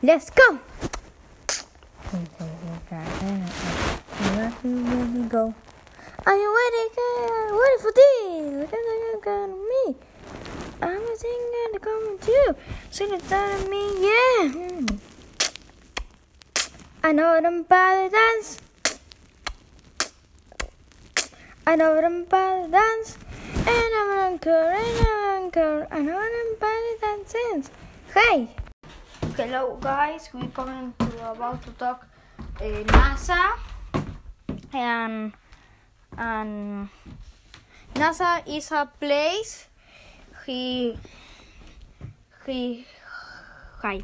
Let's go. Where we go? Are you ready? Ready for this? Look at me. I'm thinking to come too. So you tell me, yeah. Hmm. I know them body dance. I know them body dance. And I'm an anchor, and I'm an anchor. I know them body dances. Hey. Hello guys, we're going to about to talk uh, NASA. And and NASA is a place he he hi